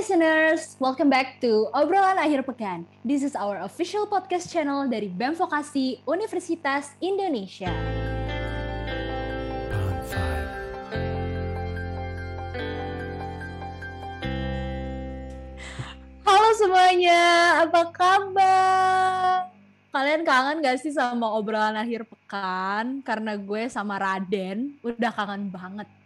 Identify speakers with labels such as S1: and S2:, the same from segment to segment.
S1: listeners, welcome back to Obrolan Akhir Pekan. This is our official podcast channel dari BEM Vokasi Universitas Indonesia. Halo semuanya, apa kabar? Kalian kangen gak sih sama obrolan akhir pekan? Karena gue sama Raden udah kangen banget.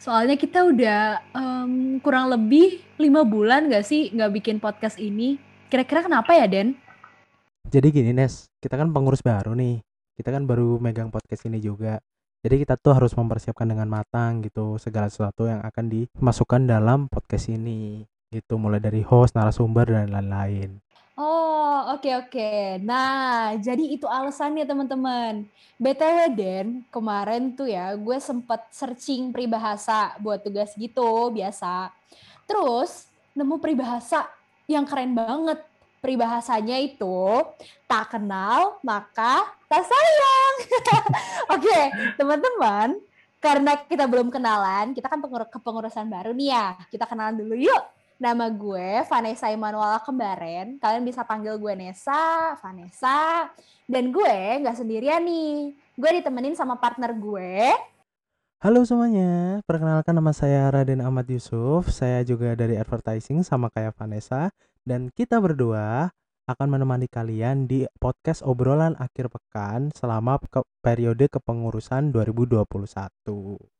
S1: Soalnya kita udah um, kurang lebih lima bulan gak sih nggak bikin podcast ini. Kira-kira kenapa ya, Den?
S2: Jadi gini, Nes. Kita kan pengurus baru nih. Kita kan baru megang podcast ini juga. Jadi kita tuh harus mempersiapkan dengan matang gitu segala sesuatu yang akan dimasukkan dalam podcast ini. Gitu mulai dari host, narasumber dan lain-lain.
S1: Oh, oke okay, oke. Okay. Nah, jadi itu alasannya teman-teman. BTW Den, kemarin tuh ya gue sempet searching peribahasa buat tugas gitu, biasa. Terus nemu peribahasa yang keren banget. Peribahasanya itu tak kenal maka tak sayang. oke, okay, teman-teman, karena kita belum kenalan, kita kan kepengurusan baru nih ya. Kita kenalan dulu yuk. Nama gue Vanessa Emanuela Kembaren. Kalian bisa panggil gue Nesa, Vanessa. Dan gue nggak sendirian nih. Gue ditemenin sama partner gue.
S2: Halo semuanya, perkenalkan nama saya Raden Ahmad Yusuf. Saya juga dari advertising sama kayak Vanessa. Dan kita berdua akan menemani kalian di podcast obrolan akhir pekan selama periode kepengurusan 2021.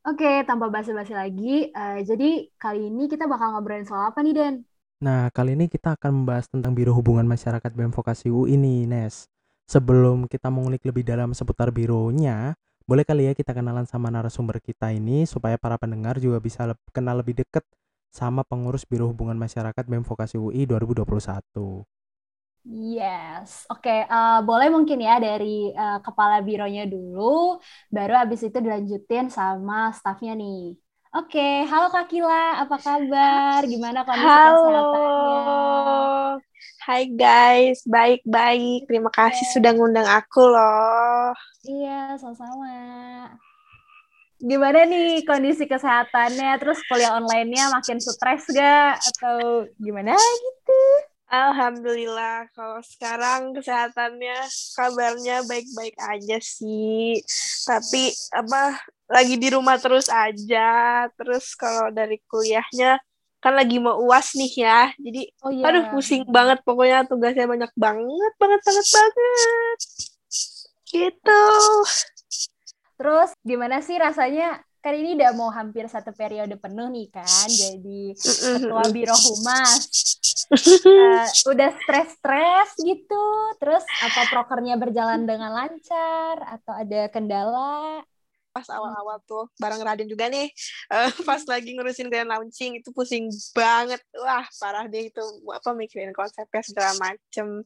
S1: Oke, tanpa basa-basi lagi, uh, jadi kali ini kita bakal ngobrolin soal apa nih, Den?
S2: Nah, kali ini kita akan membahas tentang Biro Hubungan Masyarakat BEM Vokasi UI ini, Nes. Sebelum kita mengulik lebih dalam seputar bironya, boleh kali ya kita kenalan sama narasumber kita ini supaya para pendengar juga bisa le kenal lebih dekat sama pengurus Biro Hubungan Masyarakat BEM Vokasi UI 2021.
S1: Yes, oke. Okay, uh, eh, boleh mungkin ya dari uh, kepala bironya dulu, baru abis itu dilanjutin sama staffnya nih. Oke, okay, halo Kak Kila, apa kabar? Gimana kondisi halo. kesehatannya?
S3: Hai guys, baik-baik. Terima kasih yeah. sudah ngundang aku loh.
S1: Iya, sama-sama. Gimana nih kondisi kesehatannya? Terus kuliah online-nya makin stres gak? Atau gimana gitu?
S3: Alhamdulillah, kalau sekarang kesehatannya kabarnya baik-baik aja sih. Tapi apa lagi di rumah terus aja. Terus kalau dari kuliahnya kan lagi mau uas nih ya. Jadi oh, iya. aduh pusing banget pokoknya tugasnya banyak banget, banget banget banget. Gitu.
S1: Terus gimana sih rasanya kan ini udah mau hampir satu periode penuh nih kan jadi ketua biro humas uh, udah stres-stres gitu. Terus apa prokernya berjalan dengan lancar atau ada kendala?
S3: Pas awal-awal tuh bareng Raden juga nih. Uh, pas lagi ngurusin grand launching itu pusing banget. Wah parah deh itu apa mikirin konsepnya segala macem.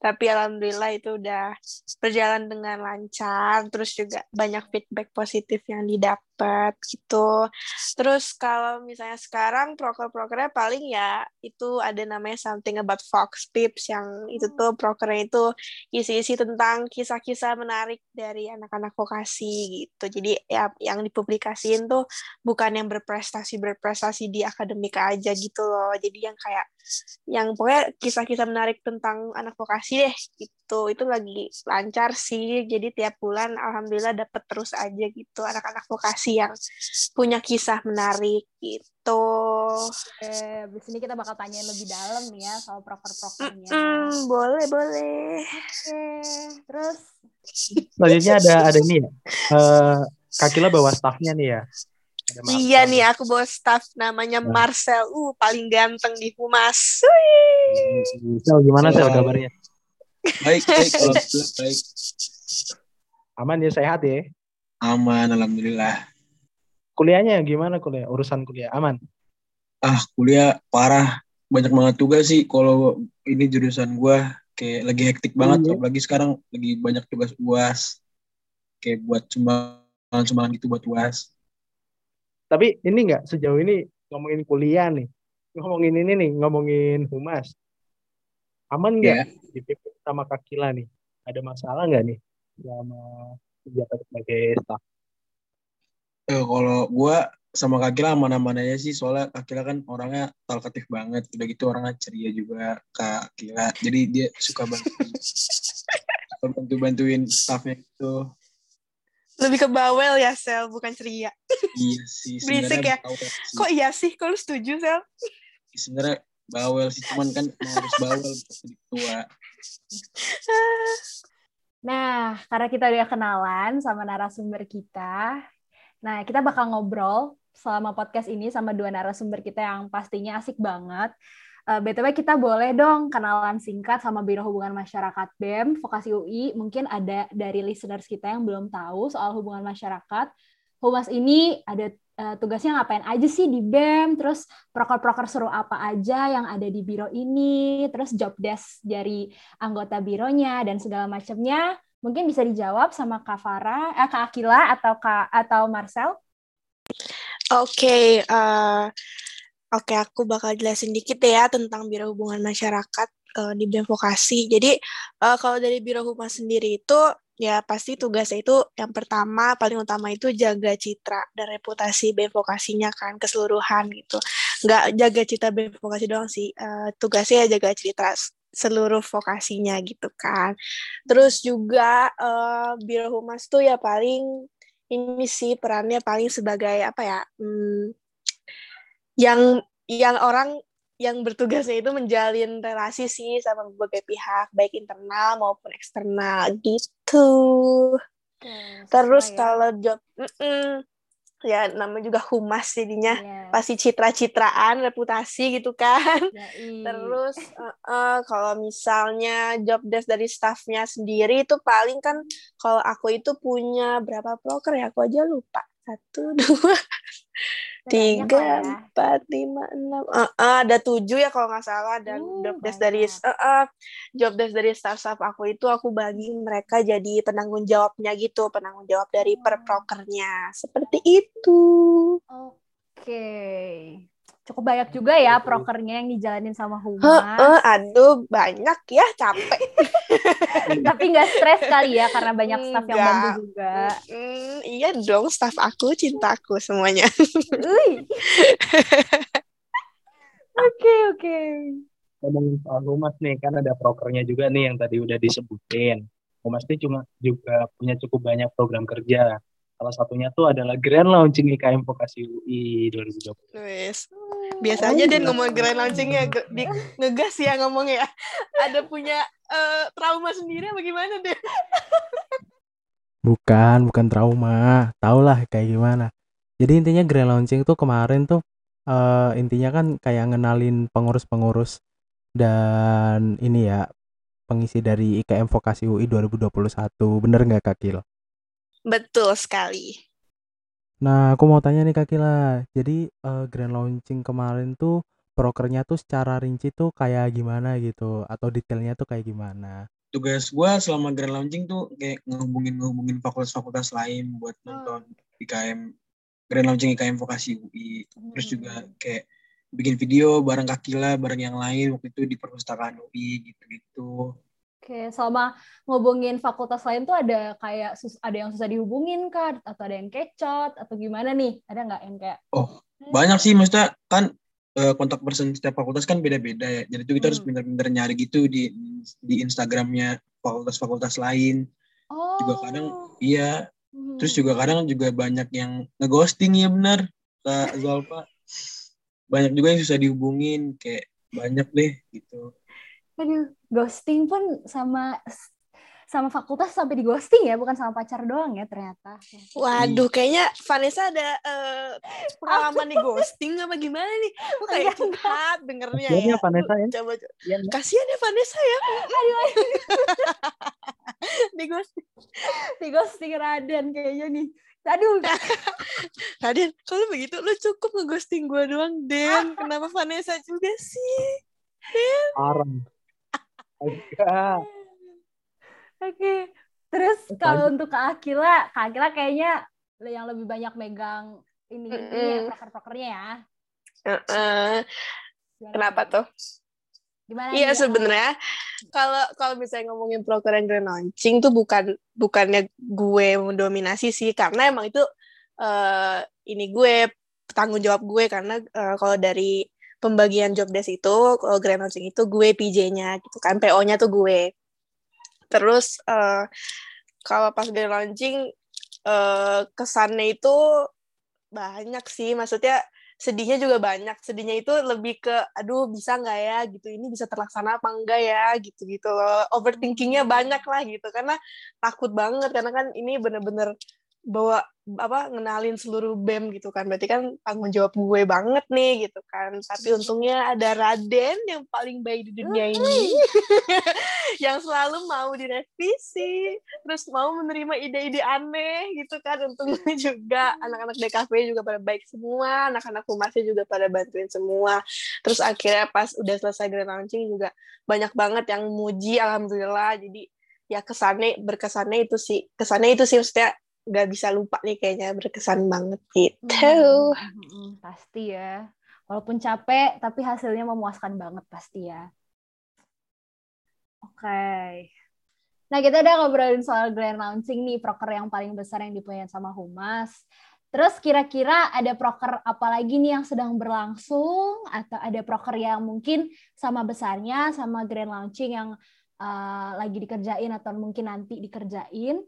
S3: Tapi alhamdulillah itu udah berjalan dengan lancar. Terus juga banyak feedback positif yang didapat dapat gitu. Terus kalau misalnya sekarang proker-prokernya paling ya itu ada namanya something about Fox Pips yang itu hmm. tuh prokernya itu isi-isi tentang kisah-kisah menarik dari anak-anak vokasi gitu. Jadi ya yang dipublikasiin tuh bukan yang berprestasi berprestasi di akademik aja gitu loh. Jadi yang kayak yang pokoknya kisah-kisah menarik tentang anak vokasi deh gitu. Itu lagi lancar sih. Jadi tiap bulan alhamdulillah dapat terus aja gitu anak-anak vokasi yang punya kisah menarik gitu.
S1: Oke, abis ini kita bakal tanya lebih dalam nih ya soal proker-prokernya.
S3: Mm -mm, boleh boleh.
S1: Oke, terus?
S4: Selanjutnya ada ada ini ya. Uh, Kakila bawa staffnya nih ya
S3: Iya nih, aku bawa staff namanya nah. Marcel. Uh, paling ganteng di Humas.
S4: Sel, gimana Sel kabarnya?
S5: Baik, baik. Baik.
S4: Aman ya, sehat ya?
S5: Aman, Alhamdulillah.
S4: Kuliahnya gimana kuliah? Urusan kuliah, aman?
S5: Ah, kuliah parah. Banyak banget tugas sih. Kalau ini jurusan gue kayak lagi hektik banget. Iya. Apalagi sekarang lagi banyak tugas UAS. Kayak buat sumbangan-sumbangan gitu buat UAS
S4: tapi ini enggak sejauh ini ngomongin kuliah nih, ngomongin ini nih, ngomongin humas. Aman nggak yeah. di sama Kakila nih? Ada masalah nggak nih sama kegiatan sebagai staff?
S5: Eh, kalau gue sama Kak Kila aman-aman aja sih soalnya Kak Kila kan orangnya talkatif banget udah gitu orangnya ceria juga Kak Kila jadi dia suka suka bantu bantuin staffnya itu
S3: Lebih ke bawel ya, Sel, bukan ceria.
S5: iya sih
S3: Berisik ya?
S5: sih.
S3: Kok iya sih? Kok lu setuju, Sel?
S5: sebenarnya bawel sih cuman kan harus bawel buat jadi tua
S1: Nah, karena kita udah kenalan sama narasumber kita, nah kita bakal ngobrol selama podcast ini sama dua narasumber kita yang pastinya asik banget. Eh, BTW kita boleh dong kenalan singkat sama Biro Hubungan Masyarakat BEM, Vokasi UI. Mungkin ada dari listeners kita yang belum tahu soal hubungan masyarakat. Humas ini ada eh, tugasnya ngapain aja sih di BEM, terus proker-proker seru apa aja yang ada di biro ini, terus job desk dari anggota bironya dan segala macamnya. Mungkin bisa dijawab sama Kak Farah, eh, Kak Akila atau Kak atau Marcel.
S3: Oke, eh, oke aku bakal jelasin dikit ya tentang Biro Hubungan Masyarakat eh, di BEM Vokasi. Jadi eh, kalau dari Biro Humas sendiri itu ya pasti tugasnya itu yang pertama paling utama itu jaga citra dan reputasi BEM Vokasinya kan keseluruhan gitu. Nggak jaga citra BEM Vokasi doang sih, eh, tugasnya ya jaga citra seluruh vokasinya gitu kan. Terus juga eh, Biro Humas tuh ya paling ini sih perannya paling sebagai apa ya hmm, yang yang orang yang bertugasnya itu menjalin relasi sih sama berbagai pihak baik internal maupun eksternal gitu. Terus
S1: ya.
S3: kalau job mm-mm, ya namanya juga humas jadinya.
S1: Iya,
S3: pasti citra-citraan reputasi gitu kan.
S1: Yai.
S3: Terus eh, eh, kalau misalnya job desk dari staffnya sendiri itu paling kan kalau aku itu punya berapa broker ya? Aku aja lupa. Satu dua tiga empat lima enam Eh, eh, ada tujuh ya kalau nggak salah dan
S1: Uh,
S3: job desk dari eh, eh, job desk dari staff-staff aku itu aku bagi mereka jadi penanggung jawabnya gitu penanggung jawab dari per
S1: Oh.
S3: prokernya seperti itu
S1: Oke. Cukup banyak juga ya prokernya yang dijalanin sama
S3: Heeh,
S1: Humas.
S3: aduh banyak ya capek
S1: Tapi nggak stres kali ya karena banyak staff yang bantu juga.
S3: Mm, iya dong, staff aku, cintaku semuanya.
S1: Oke, oke.
S4: ngomongin soal humas nih kan ada prokernya juga nih yang tadi udah disebutin humas ini cuma juga punya cukup banyak program kerja salah satunya tuh adalah grand launching IKM Vokasi UI 2020
S3: Wes. Biasa aja deh ngomong grand launchingnya, di, ngegas ya ngomongnya. Ada punya eh, trauma sendiri apa gimana deh?
S2: Bukan, bukan trauma. Tau lah kayak gimana. Jadi intinya grand launching tuh kemarin tuh eh, intinya kan kayak ngenalin pengurus-pengurus dan ini ya pengisi dari IKM Vokasi UI 2021. Bener nggak Kak Kil?
S3: Betul sekali.
S2: Nah, aku mau tanya nih Kak Kila. Jadi eh, grand launching kemarin tuh prokernya tuh secara rinci tuh kayak gimana gitu atau detailnya tuh kayak gimana?
S5: tugas gua selama grand launching tuh kayak ngehubungin ngehubungin fakultas-fakultas lain buat nonton IKM grand launching IKM Vokasi UI terus juga kayak bikin video bareng Kakila bareng yang lain waktu itu di perpustakaan UI gitu-gitu
S1: Oke, selama ngobongin fakultas lain tuh ada kayak sus- ada yang susah dihubungin kah? Atau ada yang kecot? Atau gimana nih? Ada nggak yang kayak
S5: Oh, banyak sih. Maksudnya kan eh, kontak person setiap fakultas kan beda-beda ya. Jadi tuh kita harus
S1: Hmm.
S5: pintar-pintar nyari gitu di di Instagramnya fakultas-fakultas lain.
S1: Oh.
S5: juga kadang iya.
S1: Hmm.
S5: terus juga kadang juga banyak yang ngeghosting ya benar Kak Zalfa banyak juga yang susah dihubungin kayak banyak deh gitu
S1: Aduh, ghosting pun sama sama fakultas sampai di ghosting ya, bukan sama pacar doang ya ternyata.
S3: Waduh, kayaknya Vanessa ada eh, pengalaman di ghosting apa gimana nih? Kok kayak curhat dengernya ya.
S4: ya Vanessa ya.
S3: Coba, coba.
S4: Iya, Mbak.
S3: Kasihan ya Vanessa ya.
S1: Aduh, aduh.
S3: di ghosting.
S1: di ghosting Raden kayaknya nih. Aduh,
S3: Raden, kalau begitu lu cukup ngeghosting gue doang, Den. Kenapa Vanessa juga sih?
S4: parah Agak.
S1: Oke. Terus
S4: Terus
S1: kalau untuk Kak Akila, Kak Akila kayaknya yang lebih banyak megang ini ini ya,
S3: Mm-mm.
S1: proker-prokernya ya.
S3: Heeh.
S1: Gimana
S3: Kenapa tuh?
S1: Gimana
S3: Iya sebenarnya kalau kalau misalnya ngomongin broker and grand launching tuh bukan bukannya gue mendominasi sih karena emang itu eh ini gue tanggung jawab gue karena uh, kalau dari pembagian job desk itu kalau grand launching itu gue PJ-nya gitu kan PO-nya tuh gue. Terus uh, kalau pas grand launching uh, kesannya itu banyak sih maksudnya sedihnya juga banyak. Sedihnya itu lebih ke aduh bisa nggak ya? gitu ini bisa terlaksana apa enggak ya? gitu gitu loh. Overthinkingnya banyak lah gitu karena takut banget karena kan ini bener-bener bawa apa ngenalin seluruh BEM gitu kan. Berarti kan tanggung jawab gue banget nih gitu kan. Tapi untungnya ada Raden yang paling baik di dunia ini. Yang selalu mau direvisi terus mau menerima ide-ide aneh gitu kan. Untungnya juga anak-anak DKV juga pada baik semua anak-anak humasnya juga pada bantuin semua. Terus akhirnya pas udah selesai grand launching juga banyak banget yang muji alhamdulillah. Jadi ya kesannya berkesannya itu sih kesannya itu sih maksudnya nggak bisa lupa nih kayaknya berkesan banget gitu.
S1: Hmm, hmm, pasti ya. Walaupun capek tapi hasilnya memuaskan banget pasti ya. Oke. Okay. Nah, kita udah ngobrolin soal grand launching nih, proker yang paling besar yang dipunyai sama Humas. Terus kira-kira ada proker apa lagi nih yang sedang berlangsung atau ada proker yang mungkin sama besarnya sama grand launching yang uh, lagi dikerjain atau mungkin nanti dikerjain?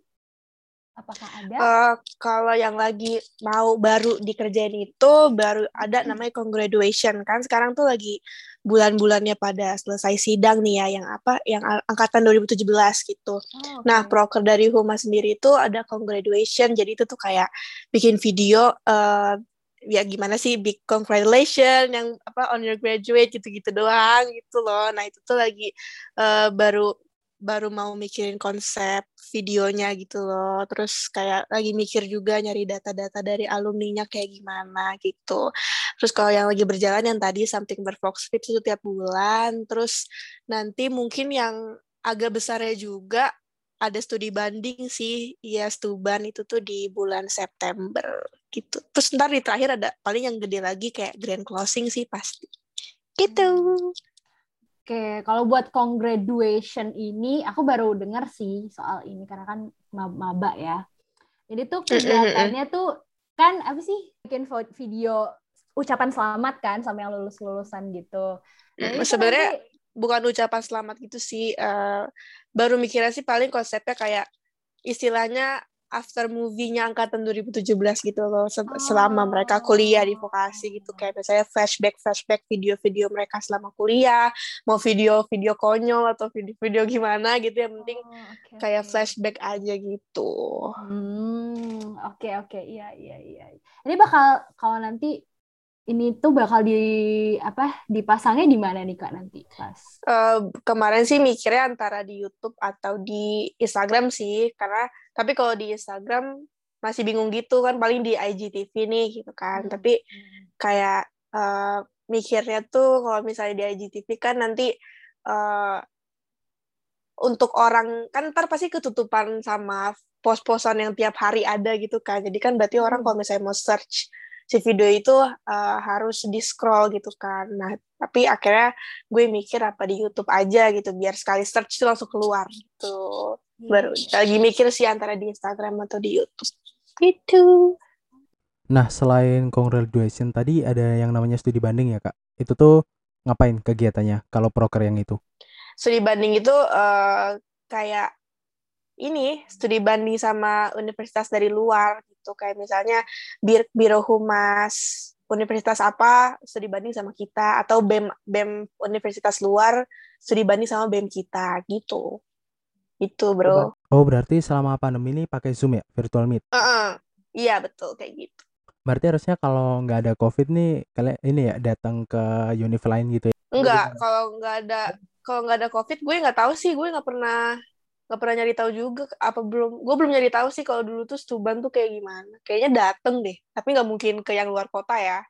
S1: Apakah ada?
S3: Uh, kalau yang lagi mau baru dikerjain itu baru ada namanya congratulation kan sekarang tuh lagi bulan-bulannya pada selesai sidang nih ya yang apa yang angkatan 2017 gitu. Oh, okay. Nah, proker dari Huma sendiri itu ada congratulation jadi itu tuh kayak bikin video uh, ya gimana sih big congratulation yang apa on your graduate gitu-gitu doang gitu loh. Nah, itu tuh lagi uh, baru baru mau mikirin konsep videonya gitu loh. Terus kayak lagi mikir juga nyari data-data dari alumninya kayak gimana gitu. Terus kalau yang lagi berjalan yang tadi something berfox fit itu tiap bulan. Terus nanti mungkin yang agak besarnya juga ada studi banding sih. Iya, Stuban itu tuh di bulan September gitu. Terus ntar di terakhir ada paling yang gede lagi kayak grand closing sih pasti. Gitu.
S1: Oke, kalau buat congratulation ini aku baru dengar sih soal ini karena kan maba ya. Jadi tuh kegiatannya tuh kan apa sih bikin video ucapan selamat kan sama yang lulus lulusan gitu.
S3: Nah, Sebenarnya nanti... bukan ucapan selamat gitu sih. Uh, baru mikirnya sih paling konsepnya kayak istilahnya after movie-nya angkatan 2017 gitu loh selama oh. mereka kuliah di vokasi gitu kayak misalnya flashback flashback video-video mereka selama kuliah mau video-video konyol atau video-video gimana gitu yang penting oh, okay, kayak okay. flashback aja gitu.
S1: Hmm, oke okay, oke okay. iya iya iya. Ini bakal kalau nanti ini tuh bakal di apa dipasangnya di mana nih kak nanti pas?
S3: Uh, kemarin sih mikirnya antara di YouTube atau di Instagram sih karena tapi kalau di Instagram masih bingung gitu kan paling di IGTV nih gitu kan hmm. tapi kayak uh, mikirnya tuh kalau misalnya di IGTV kan nanti uh, untuk orang kan ntar pasti ketutupan sama pos-posan yang tiap hari ada gitu kan jadi kan berarti orang hmm. kalau misalnya mau search si video itu uh, harus di scroll gitu kan nah tapi akhirnya gue mikir apa di YouTube aja gitu biar sekali search itu langsung keluar gitu. Baru lagi mikir sih antara di Instagram atau di YouTube. Gitu.
S2: Nah selain congratulation tadi ada yang namanya studi banding ya kak? Itu tuh ngapain kegiatannya kalau proker yang itu?
S3: Studi banding itu uh, kayak ini studi banding sama universitas dari luar gitu. Kayak misalnya bir biro humas universitas apa studi banding sama kita. Atau bem bem universitas luar studi banding sama bem kita gitu itu bro.
S2: oh berarti selama pandemi ini pakai zoom ya? Virtual meet?
S3: Uh -uh. iya betul kayak gitu.
S2: Berarti harusnya kalau nggak ada covid nih kalian ini ya datang ke univ lain gitu ya?
S3: Enggak kalau nggak ada kalau nggak ada covid gue nggak tahu sih. Gue nggak pernah nggak pernah nyari tahu juga apa belum gue belum nyari tahu sih kalau dulu tuh Stuban tuh kayak gimana. Kayaknya dateng deh tapi nggak mungkin ke yang luar kota ya.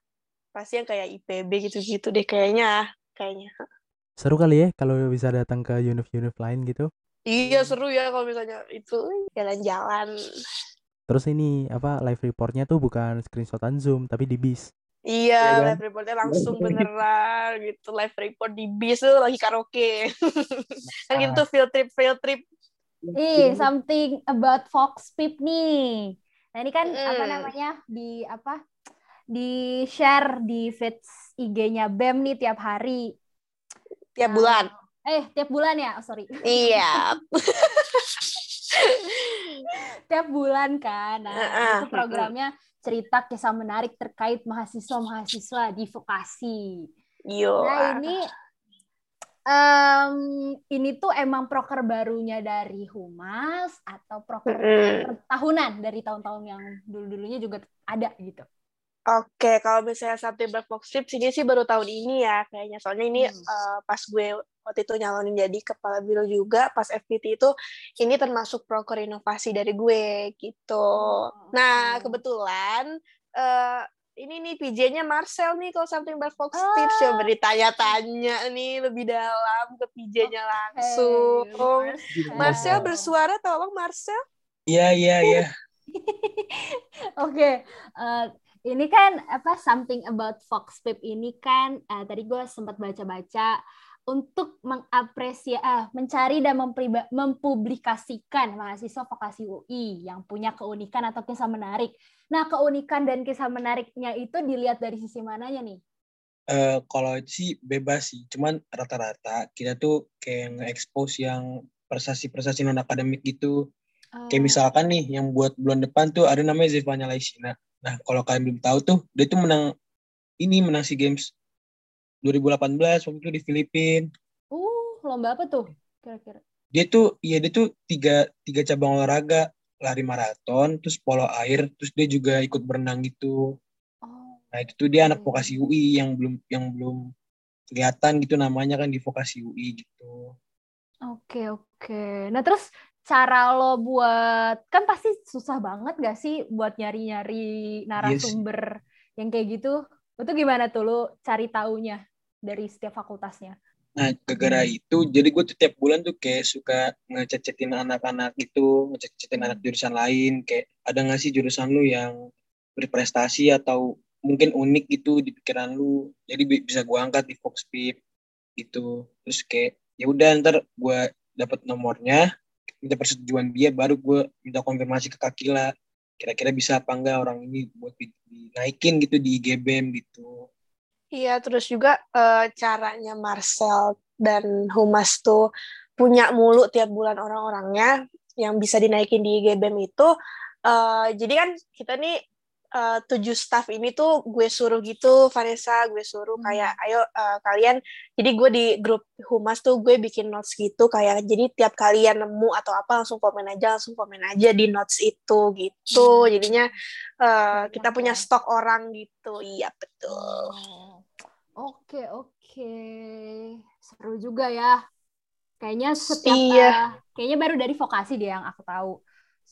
S3: Pasti yang kayak IPB gitu-gitu deh kayaknya kayaknya.
S2: Seru kali ya kalau bisa datang ke univ-univ lain gitu
S3: iya seru ya kalau misalnya itu jalan-jalan
S2: terus ini apa live reportnya tuh bukan screenshotan zoom tapi di bis
S3: Iya, ya kan? live reportnya langsung beneran gitu. Live report di bis tuh lagi karaoke. kan gitu field trip, field trip
S1: Ih, something about Fox Pip nih. Nah ini kan mm. apa namanya di apa di share di feeds IG-nya BEM nih tiap hari.
S3: Tiap
S1: Nah,
S3: bulan.
S1: Eh, tiap bulan ya? Oh, sorry.
S3: Iya.
S1: tiap bulan kan. Nah,
S3: Heeh,
S1: itu programnya cerita kisah menarik terkait mahasiswa-mahasiswa di vokasi.
S3: Yo.
S1: Nah, ini em, ini tuh emang proker barunya dari Humas atau proker per tahunan dari tahun-tahun yang dulu-dulunya juga ada gitu.
S3: Oke, kalau misalnya Sabtu Black Box Trip sini sih baru tahun ini ya kayaknya. Soalnya ini
S1: Hmm.
S3: eh, pas gue waktu itu nyalonin jadi kepala biro juga pas FPT itu ini termasuk proker inovasi dari gue gitu.
S1: Oh,
S3: Nah, kebetulan eh ini nih PJ-nya Marcel nih kalau Something Black Box
S1: Ah.
S3: Tips coba ditanya-tanya nih lebih dalam ke PJ-nya langsung.
S1: Hey,
S3: Marcel
S1: Marcel.
S3: bersuara tolong Marcel.
S5: Iya iya iya.
S1: Oke, eh, ini kan apa something about Fox Pip ini kan eh, tadi gue sempat baca-baca untuk mengapresiasi, ah, mencari dan mempriba- mempublikasikan mahasiswa vokasi UI yang punya keunikan atau kisah menarik. Nah, keunikan dan kisah menariknya itu dilihat dari sisi mananya nih?
S5: Eh, kalau sih bebas sih, cuman rata-rata kita tuh kayak nge-expose yang prestasi-prestasi non akademik gitu. Kayak
S1: Eh,
S5: misalkan nih yang buat bulan depan tuh ada namanya Zevanya Laisina. Nah, kalau kalian belum tahu tuh, dia tuh menang ini menang SEA Games 2018 waktu itu di Filipina.
S1: uh, lomba apa tuh kira-kira?
S5: Dia tuh iya dia tuh tiga tiga cabang olahraga, lari maraton, terus polo air, terus dia juga ikut berenang gitu.
S1: Oh,
S5: Nah, itu tuh dia anak vokasi UI yang belum yang belum kelihatan gitu namanya kan di vokasi UI gitu.
S1: Oke, oke. Nah, terus cara lo buat, kan pasti susah banget gak sih buat nyari-nyari narasumber yang kayak gitu? Itu gimana tuh lo cari taunya dari setiap fakultasnya?
S5: Nah, gara-gara itu, jadi gue tuh tiap bulan tuh kayak suka ngececetin anak-anak gitu, ngececetin anak jurusan lain, kayak ada nggak sih jurusan lu yang berprestasi atau mungkin unik gitu di pikiran lu, jadi bi- bisa gue angkat di Fox Pip gitu. Terus kayak ya udah ntar gue dapet nomornya, minta persetujuan dia, baru gue minta konfirmasi ke Kakila, kira-kira bisa apa enggak orang ini buat di- dinaikin gitu di IGBM gitu.
S3: Iya, terus juga eh, caranya Marcel dan Humas tuh punya mulu tiap bulan orang-orangnya yang bisa dinaikin di IGBM itu. eh, jadi kan kita nih eh, tujuh staff ini tuh gue suruh gitu, Vanessa, gue suruh
S1: Hmm.
S3: kayak, ayo eh, kalian. Jadi gue di grup Humas tuh gue bikin notes gitu, kayak jadi tiap kalian nemu atau apa langsung komen aja, langsung komen aja di notes itu gitu.
S1: Hmm.
S3: Jadinya eh, kita punya
S1: ya.
S3: stok orang gitu. Iya betul.
S1: Oh, Oke, oke. Seru juga ya. Kayaknya setiap
S3: Iya.
S1: ah, kayaknya baru dari vokasi deh yang aku tahu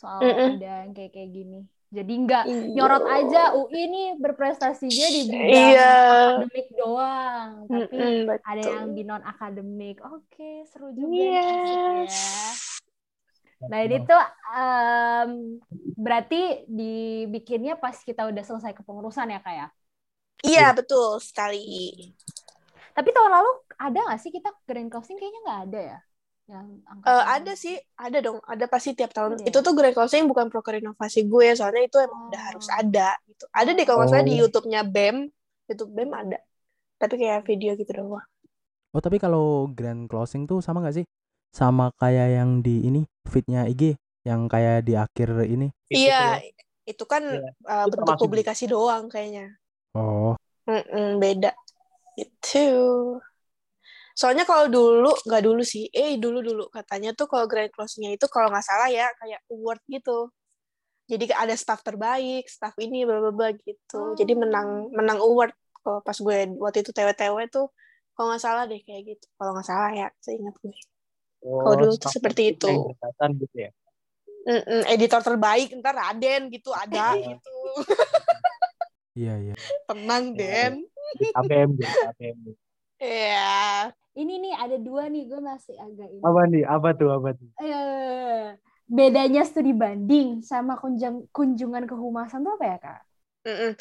S1: soal
S3: Mm-mm.
S1: ada yang kayak kayak gini. Jadi nggak
S3: Iya.
S1: nyorot aja UI nih berprestasinya di bidang
S3: Iya.
S1: akademik doang, tapi
S3: Mm-mm, betul.
S1: ada yang di non akademik. Oke, seru juga
S3: Yes.
S1: ya. Nah ini tuh em, berarti dibikinnya pas kita udah selesai kepengurusan ya kak ya?
S3: Iya, betul sekali.
S1: Tapi tahun lalu ada nggak sih kita grand closing kayaknya nggak ada ya? Yang
S3: Eh,
S1: angkatan
S3: ada sih, ada dong. Ada pasti tiap tahun.
S1: Ya?
S3: Itu tuh grand closing bukan proker inovasi gue, soalnya itu emang udah
S1: Oh.
S3: harus ada. Gitu. Ada deh kalau nggak salah di
S4: Oh.
S3: YouTube-nya BEM. YouTube BEM ada. Tapi kayak video gitu doang.
S2: Oh tapi kalau grand closing tuh sama nggak sih? Sama kayak yang di ini feednya IG yang kayak di akhir ini.
S4: Gitu
S3: Iya,
S4: ya.
S3: itu kan
S4: Iya.
S3: eh,
S4: Itu
S3: bentuk publikasi doang kayaknya.
S2: Oh,
S3: Mm-mm, beda. Itu. Soalnya kalau dulu, nggak dulu sih, eh dulu-dulu katanya tuh kalau grand closing-nya itu kalau nggak salah ya kayak award gitu. Jadi ada staff terbaik, staff ini bla bla bla gitu. Jadi menang menang award kalau pas gue waktu itu TW-TW tuh kalau nggak salah deh kayak gitu. Kalau nggak salah ya, seingat gue. Kalau dulu tuh seperti itu.
S4: gitu ya.
S3: Mm-mm, editor terbaik ntar Raden gitu ada
S4: Iya.
S3: gitu.
S2: iya iya.
S3: Tenang
S4: Iya.
S3: Den.
S4: Di KBM jadi KBM.
S3: Iya.
S1: Ini nih ada dua nih gue masih agak ini.
S4: Apa nih? Apa tuh? Apa tuh?
S1: Eh, bedanya studi banding sama kunjung, kunjungan kehumasan tuh apa ya kak?
S3: Mm-mm.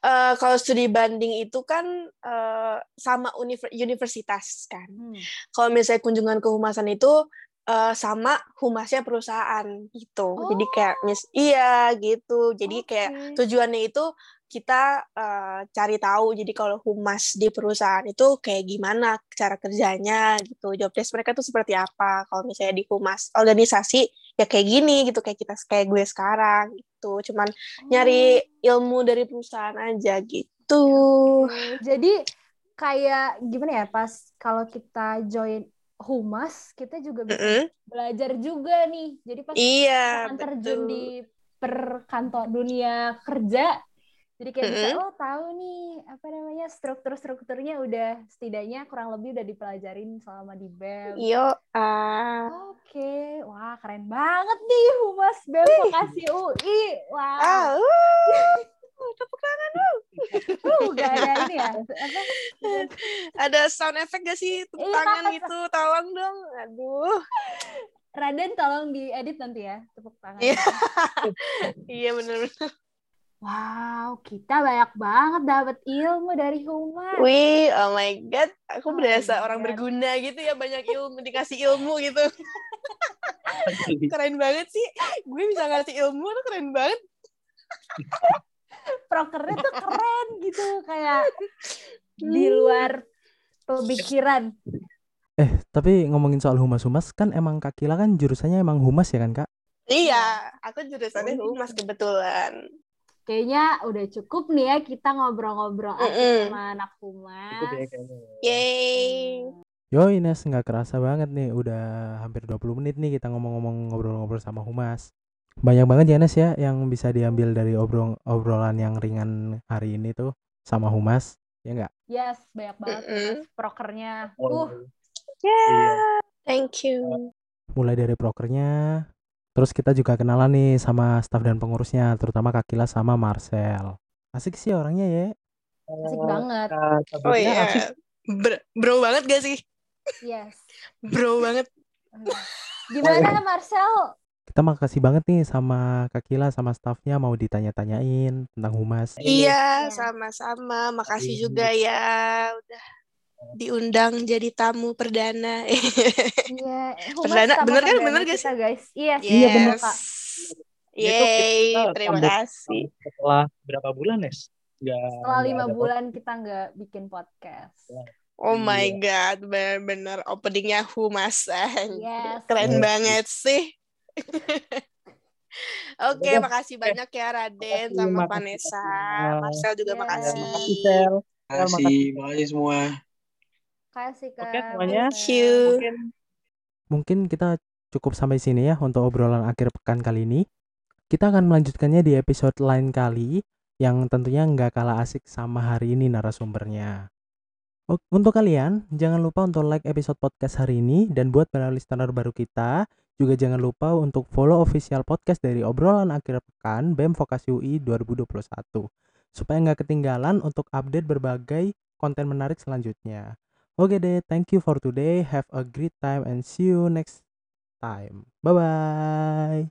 S3: Eh, kalau studi banding itu kan eh, sama univer- universitas kan.
S1: Hmm.
S3: Kalau misalnya kunjungan kehumasan itu eh, sama humasnya perusahaan gitu. Jadi kayak mis iya gitu. Jadi kayak
S1: Oke.
S3: tujuannya itu kita uh, cari tahu jadi kalau humas di perusahaan itu kayak gimana cara kerjanya gitu job desk mereka tuh seperti apa. Kalau misalnya di humas organisasi ya kayak gini gitu kayak kita kayak gue sekarang gitu. Cuman oh. nyari ilmu dari perusahaan aja gitu.
S1: Jadi kayak gimana ya pas kalau kita join humas kita juga bisa mm -hmm. belajar juga nih. Jadi pas
S3: iya,
S1: akan terjun di per kantor dunia kerja jadi kayak mm -hmm. bisa oh tahu nih apa namanya struktur-strukturnya udah setidaknya kurang lebih udah dipelajarin selama di BEM.
S3: Yo. Uh...
S1: Oke, okay. wah keren banget nih humas BEM Vokasi UI. Wah.
S3: Wow. Uh, uh, tepuk tangan lu.
S1: uh, gak ada ini ya?
S3: Ada sound effect gak sih tepuk iya. tangan gitu? Tolong dong. Aduh.
S1: Raden tolong diedit nanti ya tepuk tangan.
S3: Iya, iya benar-benar.
S1: Wow, kita banyak banget dapat ilmu dari Humas.
S3: Wih, oh my god, aku oh berasa orang berguna gitu ya, banyak ilmu dikasih ilmu gitu. keren banget sih, gue bisa ngasih ilmu tuh keren banget.
S1: Prokernya tuh keren gitu, kayak di luar pemikiran.
S2: Eh, tapi ngomongin soal humas-humas kan emang Kak Kila kan jurusannya emang humas ya kan Kak?
S3: Iya, aku jurusannya humas kebetulan
S1: kayaknya udah cukup nih ya kita ngobrol-ngobrol mm -mm. sama anak humas. Cukup ya
S3: kayaknya. Yeay.
S2: Yo Ines nggak kerasa banget nih udah hampir 20 menit nih kita ngomong-ngomong ngobrol-ngobrol sama Humas. Banyak banget ya Ines ya yang bisa diambil dari obrol obrolan yang ringan hari ini tuh sama Humas. Ya enggak?
S1: Yes, banyak banget mm -mm. prokernya. Uh.
S3: Yeah, thank you.
S2: Mulai dari prokernya, Terus kita juga kenalan nih sama staf dan pengurusnya, terutama Kakila sama Marcel. Asik sih orangnya ya.
S1: Asik banget.
S3: oh iya. Bro, bro banget gak sih?
S1: Yes.
S3: bro banget.
S1: Gimana Marcel?
S2: Kita makasih banget nih sama Kakila sama stafnya mau ditanya-tanyain tentang humas.
S3: Iya, sama-sama. Makasih juga ya udah diundang jadi tamu perdana.
S1: Iya,
S3: perdana bener kan bener
S1: guys? Kita, guys. Iya,
S3: yes. iya bener Kak. Yeay, terima kasih.
S4: Setelah berapa bulan, Nes?
S1: Nggak, Setelah lima bulan podcast. kita nggak bikin podcast.
S3: Oh iya. my god, bener-bener openingnya humas. Yes. Keren yes. banget sih. Oke, okay, makasih banyak ya Raden makasih, sama Vanessa. Marcel juga yes. makasih.
S4: Makasih, Sel.
S5: Makasih, makasih semua
S1: kasih Kak.
S4: Oke semuanya.
S3: Thank you.
S2: Mungkin, mungkin kita cukup sampai sini ya untuk obrolan akhir pekan kali ini. Kita akan melanjutkannya di episode lain kali yang tentunya nggak kalah asik sama hari ini narasumbernya. Untuk kalian, jangan lupa untuk like episode podcast hari ini dan buat para listener baru kita, juga jangan lupa untuk follow official podcast dari obrolan akhir pekan BEM Vokasi UI 2021 supaya nggak ketinggalan untuk update berbagai konten menarik selanjutnya. Oke deh, thank you for today. Have a great time and see you next time. Bye bye.